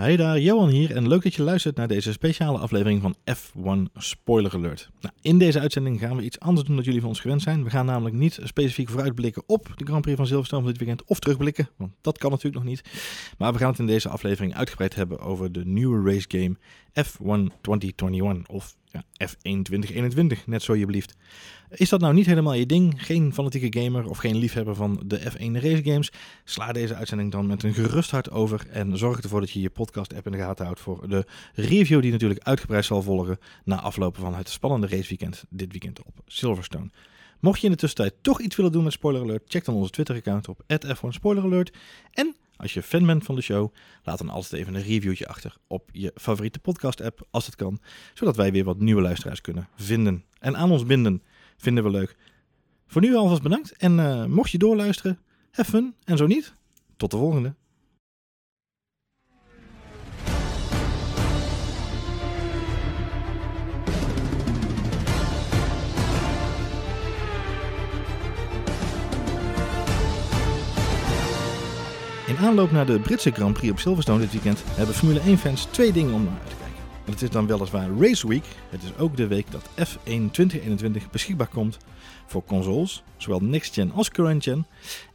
Hey daar, Johan hier en leuk dat je luistert naar deze speciale aflevering van F1 Spoiler Alert. Nou, in deze uitzending gaan we iets anders doen dan jullie van ons gewend zijn. We gaan namelijk niet specifiek vooruitblikken op de Grand Prix van Silverstone van dit weekend of terugblikken, want dat kan natuurlijk nog niet. Maar we gaan het in deze aflevering uitgebreid hebben over de nieuwe race game F1 2021 of ja, F1 2021, net zo je blieft. Is dat nou niet helemaal je ding? Geen fanatieke gamer of geen liefhebber van de F1 race games? Sla deze uitzending dan met een gerust hart over en zorg ervoor dat je je podcast app in de gaten houdt voor de review die natuurlijk uitgebreid zal volgen na aflopen van het spannende raceweekend dit weekend op Silverstone. Mocht je in de tussentijd toch iets willen doen met Spoiler Alert, check dan onze Twitter account op @f1spoileralert en als je fan bent van de show, laat dan altijd even een reviewtje achter op je favoriete podcast app als het kan, zodat wij weer wat nieuwe luisteraars kunnen vinden en aan ons binden. Vinden we leuk. Voor nu alvast bedankt. En uh, mocht je doorluisteren, have fun. En zo niet, tot de volgende. In aanloop naar de Britse Grand Prix op Silverstone dit weekend hebben Formule 1-fans twee dingen om naar uit te kijken. En het is dan weliswaar Race Week. Het is ook de week dat F1 2021 beschikbaar komt voor consoles, zowel next gen als current gen,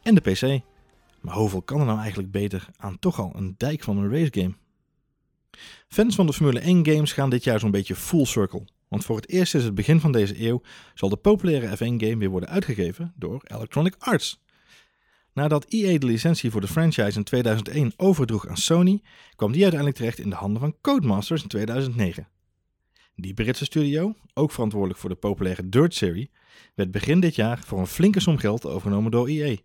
en de PC. Maar hoeveel kan er nou eigenlijk beter aan toch al een dijk van een race game? Fans van de Formule 1 games gaan dit jaar zo'n beetje full circle. Want voor het eerst is het begin van deze eeuw zal de populaire F1 game weer worden uitgegeven door Electronic Arts. Nadat EA de licentie voor de franchise in 2001 overdroeg aan Sony, kwam die uiteindelijk terecht in de handen van Codemasters in 2009. Die Britse studio, ook verantwoordelijk voor de populaire Dirt serie, werd begin dit jaar voor een flinke som geld overgenomen door EA.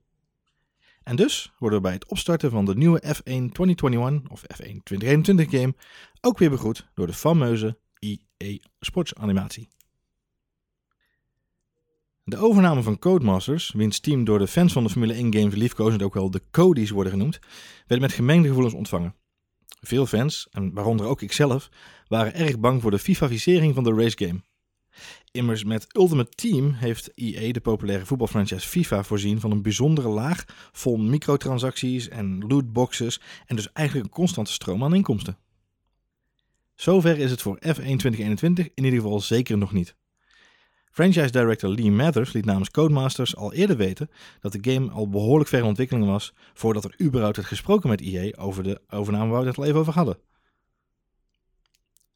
En dus worden we bij het opstarten van de nieuwe F1 2021 of F1 2021 game ook weer begroet door de fameuze EA Sports animatie. De overname van Codemasters, wiens team door de fans van de Formule 1 game verliefkozend ook wel de Codies worden genoemd, werd met gemengde gevoelens ontvangen. Veel fans, en waaronder ook ikzelf, waren erg bang voor de FIFA-visering van de racegame. Immers met Ultimate Team heeft EA de populaire voetbalfranchise FIFA voorzien van een bijzondere laag vol microtransacties en lootboxes en dus eigenlijk een constante stroom aan inkomsten. Zover is het voor F1 2021 in ieder geval zeker nog niet. Franchise director Lee Mathers liet namens Codemasters al eerder weten dat de game al behoorlijk ver in ontwikkeling was voordat er überhaupt werd gesproken met EA over de overname waar we het al even over hadden.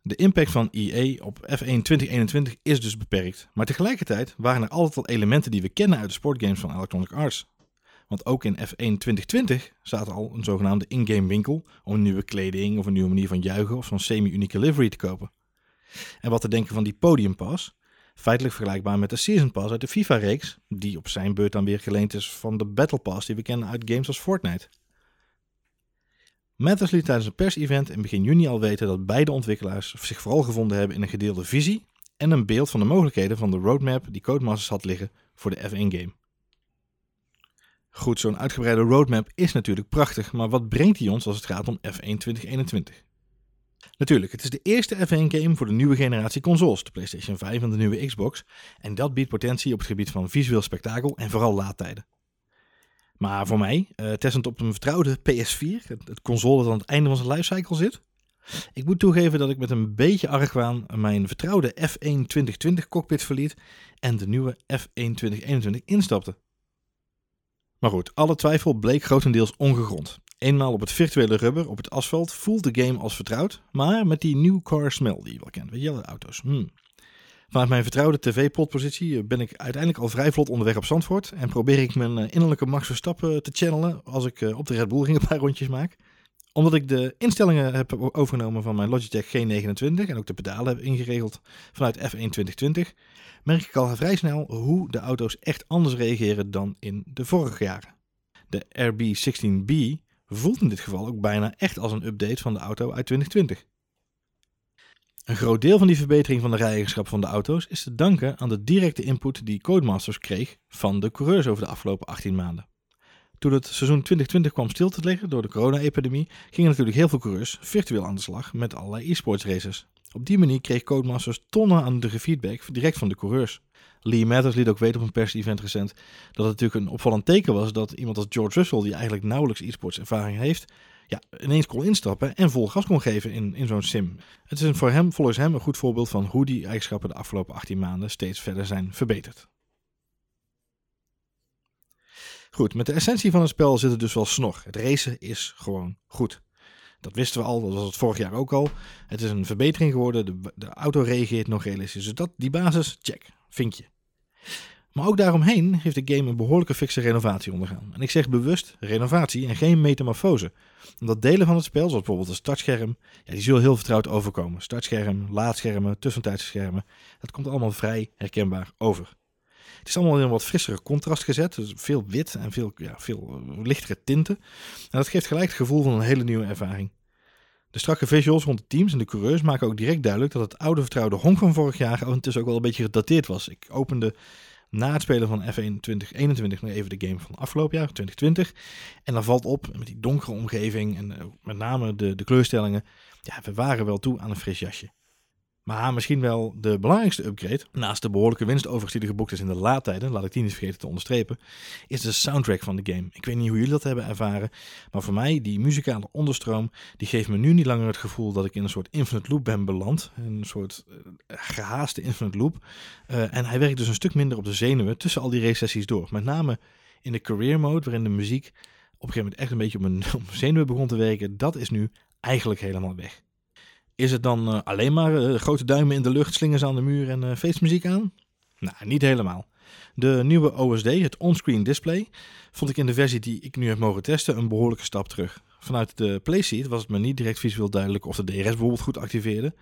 De impact van EA op F1 2021 is dus beperkt, maar tegelijkertijd waren er altijd al elementen die we kennen uit de sportgames van Electronic Arts. Want ook in F1 2020 staat al een zogenaamde in-game winkel om nieuwe kleding of een nieuwe manier van juichen of zo'n semi-unieke livery te kopen. En wat te denken van die Podium Pass, feitelijk vergelijkbaar met de Season Pass uit de FIFA-reeks, die op zijn beurt dan weer geleend is van de Battle Pass die we kennen uit games als Fortnite. Mathers liet tijdens een persevent in begin juni al weten dat beide ontwikkelaars zich vooral gevonden hebben in een gedeelde visie en een beeld van de mogelijkheden van de roadmap die Codemasters had liggen voor de F1-game. Goed, zo'n uitgebreide roadmap is natuurlijk prachtig, maar wat brengt die ons als het gaat om F1 2021? Natuurlijk, het is de eerste F1-game voor de nieuwe generatie consoles, de PlayStation 5 en de nieuwe Xbox, en dat biedt potentie op het gebied van visueel spektakel en vooral laadtijden. Maar voor mij, uh, testend op een vertrouwde PS4, het, console dat aan het einde van zijn lifecycle zit, ik moet toegeven dat ik met een beetje argwaan mijn vertrouwde F1 2020 cockpit verliet en de nieuwe F1 2021 instapte. Maar goed, alle twijfel bleek grotendeels ongegrond. Eenmaal op het virtuele rubber, op het asfalt, voelt de game als vertrouwd, maar met die new car smell die je wel kent, weet je, auto's. Hmm. Vanuit mijn vertrouwde tv-potpositie ben ik uiteindelijk al vrij vlot onderweg op Zandvoort en probeer ik mijn eh, innerlijke Max Verstappen te channelen als ik eh, op de Red Bull ring een paar rondjes maak. Omdat ik de instellingen heb overgenomen van mijn Logitech G29 en ook de pedalen heb ingeregeld vanuit F1 2020, merk ik al vrij snel hoe de auto's echt anders reageren dan in de vorige jaren. De RB16B voelt in dit geval ook bijna echt als een update van de auto uit 2020. Een groot deel van die verbetering van de rijeigenschap van de auto's is te danken aan de directe input die Codemasters kreeg van de coureurs over de afgelopen 18 maanden. Toen het seizoen 2020 kwam stil te liggen door de corona-epidemie, gingen natuurlijk heel veel coureurs virtueel aan de slag met allerlei e-sports races. Op die manier kreeg Codemasters tonnen aan de feedback direct van de coureurs. Lee Mathers liet ook weten op een pers-event recent dat het natuurlijk een opvallend teken was dat iemand als George Russell, die eigenlijk nauwelijks e-sports ervaring heeft, ja, ineens kon instappen en vol gas kon geven in, in zo'n sim. Het is een, voor hem, volgens hem een goed voorbeeld van hoe die eigenschappen de afgelopen 18 maanden steeds verder zijn verbeterd. Goed, met de essentie van het spel zit het dus wel snor. Het racen is gewoon goed. Dat wisten we al, dat was het vorig jaar ook al. Het is een verbetering geworden, de, de auto reageert nog realistisch. Dus dat, die basis, check, vinkje. Maar ook daaromheen heeft de game een behoorlijke fikse renovatie ondergaan. En ik zeg bewust renovatie en geen metamorfose. Omdat delen van het spel, zoals bijvoorbeeld het startscherm, ja, die zullen heel vertrouwd overkomen. Startscherm, laadschermen, tussentijdse schermen, dat komt allemaal vrij herkenbaar over. Het is allemaal in een wat frissere contrast gezet. Dus veel wit en veel, ja, veel eh, lichtere tinten. En dat geeft gelijk het gevoel van een hele nieuwe ervaring. De strakke visuals rond de teams en de coureurs maken ook direct duidelijk dat het oude vertrouwde honk van vorig jaar ondertussen ook wel een beetje gedateerd was. Ik opende na het spelen van F1 2021 nog even de game van afgelopen jaar, 2020. En dan valt op met die donkere omgeving en eh, met name de, de kleurstellingen. Ja, we waren wel toe aan een fris jasje. Maar misschien wel de belangrijkste upgrade, naast de behoorlijke winst overigens die er geboekt is in de laadtijden, laat ik die niet vergeten te onderstrepen, is de soundtrack van de game. Ik weet niet hoe jullie dat hebben ervaren, maar voor mij, die muzikale onderstroom, die geeft me nu niet langer het gevoel dat ik in een soort infinite loop ben beland. Een soort uh, gehaaste infinite loop. Uh, en hij werkt dus een stuk minder op de zenuwen tussen al die race-sessies door. Met name in de career mode, waarin de muziek op een gegeven moment echt een beetje op mijn, op mijn zenuwen begon te werken, dat is nu eigenlijk helemaal weg. Is het dan uh, alleen maar uh, grote duimen in de lucht, slingers aan de muur en uh, feestmuziek aan? Nou, niet helemaal. De nieuwe OSD, het onscreen display, vond ik in de versie die ik nu heb mogen testen een behoorlijke stap terug. Vanuit de playseat was het me niet direct visueel duidelijk of de DRS bijvoorbeeld goed activeerde.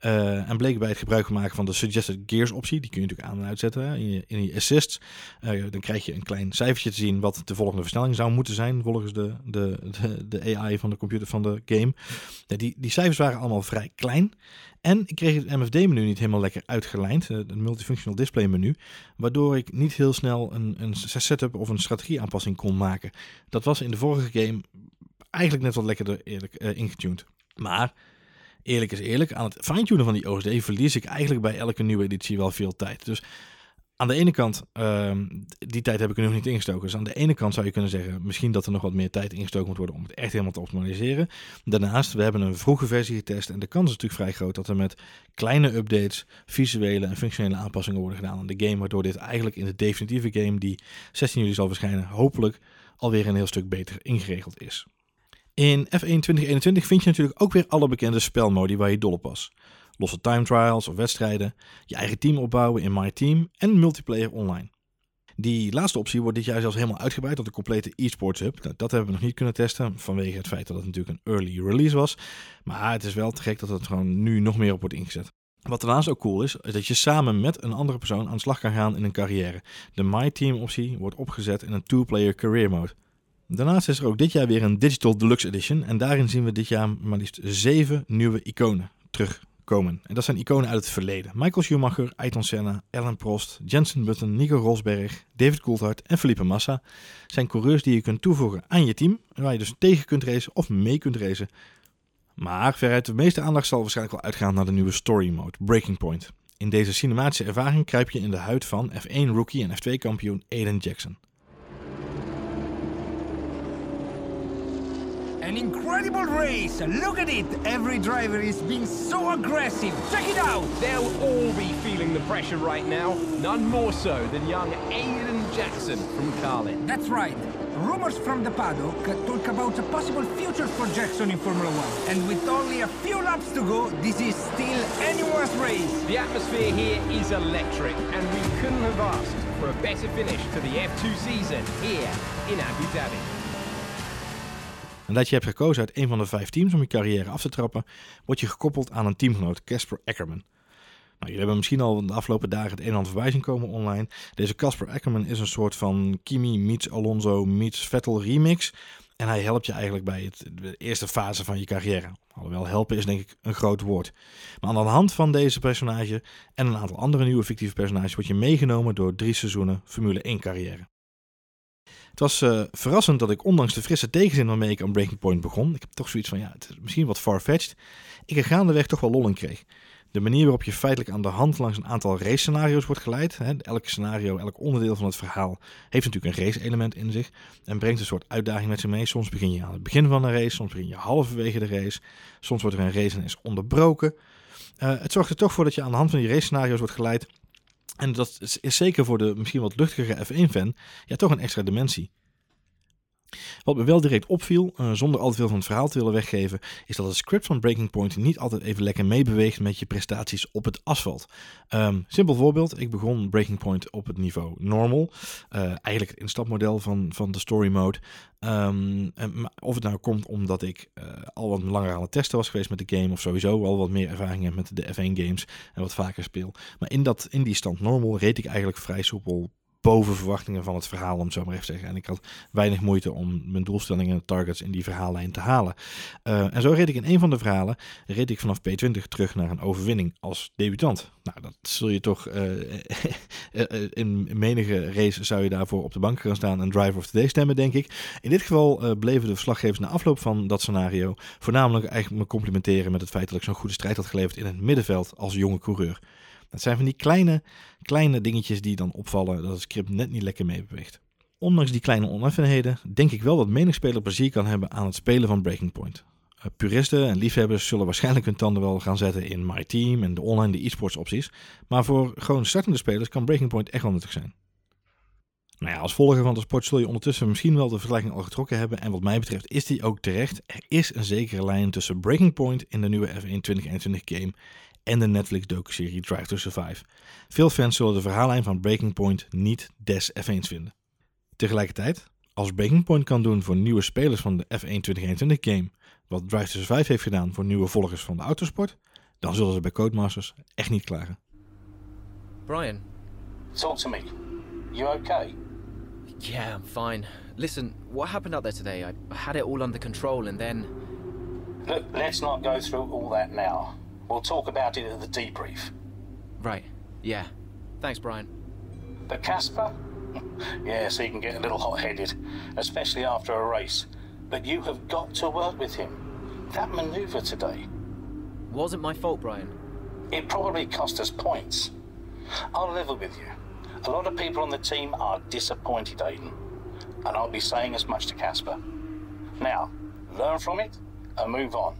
Uh, en bleek bij het gebruik maken van de Suggested Gears optie, die kun je natuurlijk aan en uitzetten in je, in je assists. Uh, dan krijg je een klein cijfertje te zien wat de volgende versnelling zou moeten zijn volgens de, de, de, de AI van de computer van de game. Ja, die, die cijfers waren allemaal vrij klein. En ik kreeg het MFD-menu niet helemaal lekker uitgelijnd, het multifunctional display menu, waardoor ik niet heel snel een, een setup of een strategieaanpassing kon maken. Dat was in de vorige game eigenlijk net wat lekkerder eerlijk ingetuned. Maar eerlijk is eerlijk, aan het fine-tunen van die OSD verlies ik eigenlijk bij elke nieuwe editie wel veel tijd. Dus aan de ene kant, uh, die tijd heb ik er nog niet ingestoken. Dus aan de ene kant zou je kunnen zeggen, misschien dat er nog wat meer tijd ingestoken moet worden om het echt helemaal te optimaliseren. Daarnaast, we hebben een vroege versie getest en de kans is natuurlijk vrij groot dat er met kleine updates, visuele en functionele aanpassingen worden gedaan aan de game. Waardoor dit eigenlijk in de definitieve game, die 16 juli zal verschijnen, hopelijk alweer een heel stuk beter ingeregeld is. In F1 2021 vind je natuurlijk ook weer alle bekende spelmodi waar je dol op was. Losse time trials of wedstrijden, je eigen team opbouwen in My Team en multiplayer online. Die laatste optie wordt dit jaar zelfs helemaal uitgebreid tot een complete eSports hub. Nou, dat hebben we nog niet kunnen testen vanwege het feit dat het natuurlijk een early release was. Maar het is wel te gek dat het gewoon nu nog meer op wordt ingezet. Wat daarnaast ook cool is, is dat je samen met een andere persoon aan de slag kan gaan in een carrière. De My Team optie wordt opgezet in een two-player career mode. Daarnaast is er ook dit jaar weer een Digital Deluxe Edition. En daarin zien we dit jaar maar liefst zeven nieuwe iconen terugkomen. En dat zijn iconen uit het verleden. Michael Schumacher, Ayrton Senna, Alan Prost, Jensen Button, Nico Rosberg, David Coulthard en Felipe Massa. Zijn coureurs die je kunt toevoegen aan je team. Waar je dus tegen kunt racen of mee kunt racen. Maar veruit de meeste aandacht zal waarschijnlijk wel uitgaan naar de nieuwe Story Mode, Breaking Point. In deze cinematische ervaring kruip je in de huid van F1 rookie en F2 kampioen Aiden Jackson. An incredible race! Look at it! Every driver is being so aggressive! Check it out! They'll all be feeling the pressure right now. None more so than young Aiden Jackson from Carlin. That's right. Rumors from the paddock talk about a possible future for Jackson in Formula One. And with only a few laps to go, this is still anyone's race. The atmosphere here is electric, and we couldn't have asked for a better finish to the F2 season here in Abu Dhabi. Dat je hebt gekozen uit een van de vijf teams om je carrière af te trappen, word je gekoppeld aan een teamgenoot, Casper Eckerman. Nou, jullie hebben misschien al de afgelopen dagen het een en ander voorbij komen online. Deze Casper Eckerman is een soort van Kimi meets Alonso meets Vettel remix. En hij helpt je eigenlijk bij het, de eerste fase van je carrière. Alhoewel helpen is denk ik een groot woord. Maar aan de hand van deze personage en een aantal andere nieuwe fictieve personages word je meegenomen door drie seizoenen Formule 1 carrière. Het was uh, verrassend dat ik ondanks de frisse tegenzin waarmee ik aan Breaking Point begon, ik heb toch zoiets van, ja, het is misschien wat farfetched, ik er gaandeweg toch wel lol in kreeg. De manier waarop je feitelijk aan de hand langs een aantal race scenario's wordt geleid. Hè, elk scenario, elk onderdeel van het verhaal heeft natuurlijk een race element in zich. En brengt een soort uitdaging met zich mee. Soms begin je aan het begin van een race, soms begin je halverwege de race. Soms wordt er een race en is onderbroken. Uh, het zorgt er toch voor dat je aan de hand van die race scenario's wordt geleid. En dat is zeker voor de misschien wat luchtigere F1-fan ja, toch een extra dimensie. Wat me wel direct opviel, uh, zonder al te veel van het verhaal te willen weggeven, is dat het script van Breaking Point niet altijd even lekker meebeweegt met je prestaties op het asfalt. Um, simpel voorbeeld, ik begon Breaking Point op het niveau normal. Uh, eigenlijk het instapmodel van, van de story mode. Um, of het nou komt omdat ik uh, al wat langer aan het testen was geweest met de game, of sowieso al wat meer ervaring heb met de F1 games en wat vaker speel. Maar in, dat, in die stand normal reed ik eigenlijk vrij soepel boven verwachtingen van het verhaal, om het zo maar even te zeggen. En ik had weinig moeite om mijn doelstellingen en targets in die verhaallijn te halen. Uh, en zo reed ik in een van de verhalen, reed ik vanaf P20 terug naar een overwinning als debutant. Nou, dat zul je toch, uh, in menige race zou je daarvoor op de bank gaan staan en driver of the day stemmen, denk ik. In dit geval bleven de verslaggevers na afloop van dat scenario voornamelijk eigenlijk me complimenteren met het feit dat ik zo'n goede strijd had geleverd in het middenveld als jonge coureur. Het zijn van die kleine, kleine dingetjes die dan opvallen dat het script net niet lekker meebeweegt. Ondanks die kleine oneffenheden denk ik wel dat menig speler plezier kan hebben aan het spelen van Breaking Point. Uh, puristen en liefhebbers zullen waarschijnlijk hun tanden wel gaan zetten in My Team en de online de e-sports opties, maar voor gewoon startende spelers kan Breaking Point echt wel nuttig zijn. Nou ja, als volger van de sport zul je ondertussen misschien wel de vergelijking al getrokken hebben. En wat mij betreft is die ook terecht. Er is een zekere lijn tussen Breaking Point in de nieuwe F1 2021 game en de Netflix docuserie Drive to Survive. Veel fans zullen de verhaallijn van Breaking Point niet des F1's vinden. Tegelijkertijd, als Breaking Point kan doen voor nieuwe spelers van de F1 2021 game, wat Drive to Survive heeft gedaan voor nieuwe volgers van de autosport, dan zullen ze bij Codemasters echt niet klagen. Brian. Talk to me. You okay? Yeah, I'm fine. Listen, what happened out there today? I had it all under control and then... Look, let's not go through all that now. We'll talk about it at the debrief. Right, yeah. Thanks, Brian. But Casper? yes, he can get a little hot-headed, especially after a race. But you have got to work with him. That manoeuvre today. Wasn't my fault, Brian. It probably cost us points. I'll level with you. A lot of people on the team are disappointed, Aiden. And I'll be saying as much to Casper. Now, learn from it and move on.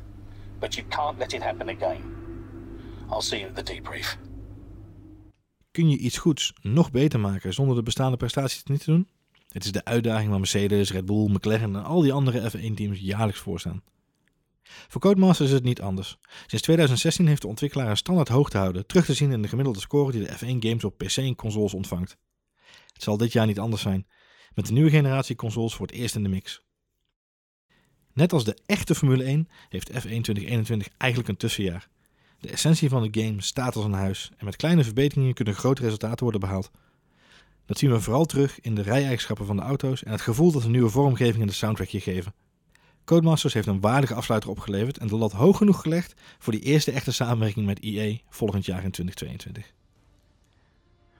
But you can't let it happen again. I'll see you at the debrief. Kun je iets goeds nog beter maken zonder de bestaande prestaties niet te doen? Het is de uitdaging waar Mercedes, Red Bull, McLaren en al die andere F1-teams jaarlijks voor staan. Voor Codemasters is het niet anders. Sinds 2016 heeft de ontwikkelaar een standaard hoog te houden, terug te zien in de gemiddelde score die de F1-games op PC en consoles ontvangt. Het zal dit jaar niet anders zijn, met de nieuwe generatie consoles voor het eerst in de mix. Net als de echte Formule 1 heeft F1 2021 eigenlijk een tussenjaar. De essentie van de game staat als een huis en met kleine verbeteringen kunnen grote resultaten worden behaald. Dat zien we vooral terug in de rij-eigenschappen van de auto's en het gevoel dat een nieuwe vormgeving in de soundtrack je geven. Codemasters heeft een waardige afsluiter opgeleverd en de lat hoog genoeg gelegd voor die eerste echte samenwerking met EA volgend jaar in 2022.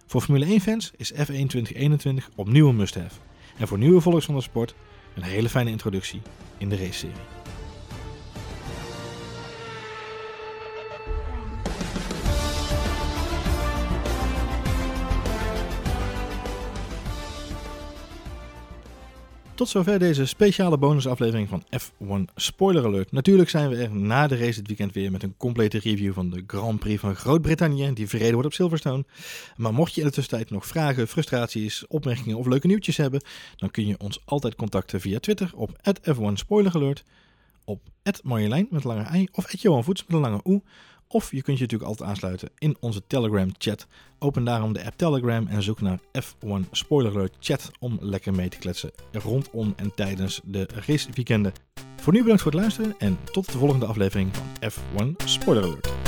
Voor Formule 1-fans is F1 2021 opnieuw een must-have. En voor nieuwe volgers van de sport een hele fijne introductie in de race-serie. Tot zover deze speciale bonusaflevering van F1 Spoiler Alert. Natuurlijk zijn we er na de race dit weekend weer met een complete review van de Grand Prix van Groot-Brittannië, die verreden wordt op Silverstone. Maar mocht je in de tussentijd nog vragen, frustraties, opmerkingen of leuke nieuwtjes hebben, dan kun je ons altijd contacten via Twitter op F1 Spoiler Alert, op Marjolein met lange i of Johan Voets met een lange u. Of je kunt je natuurlijk altijd aansluiten in onze Telegram chat. Open daarom de app Telegram en zoek naar F1 Spoiler Alert Chat om lekker mee te kletsen rondom en tijdens de raceweekenden. Voor nu bedankt voor het luisteren en tot de volgende aflevering van F1 Spoiler Alert.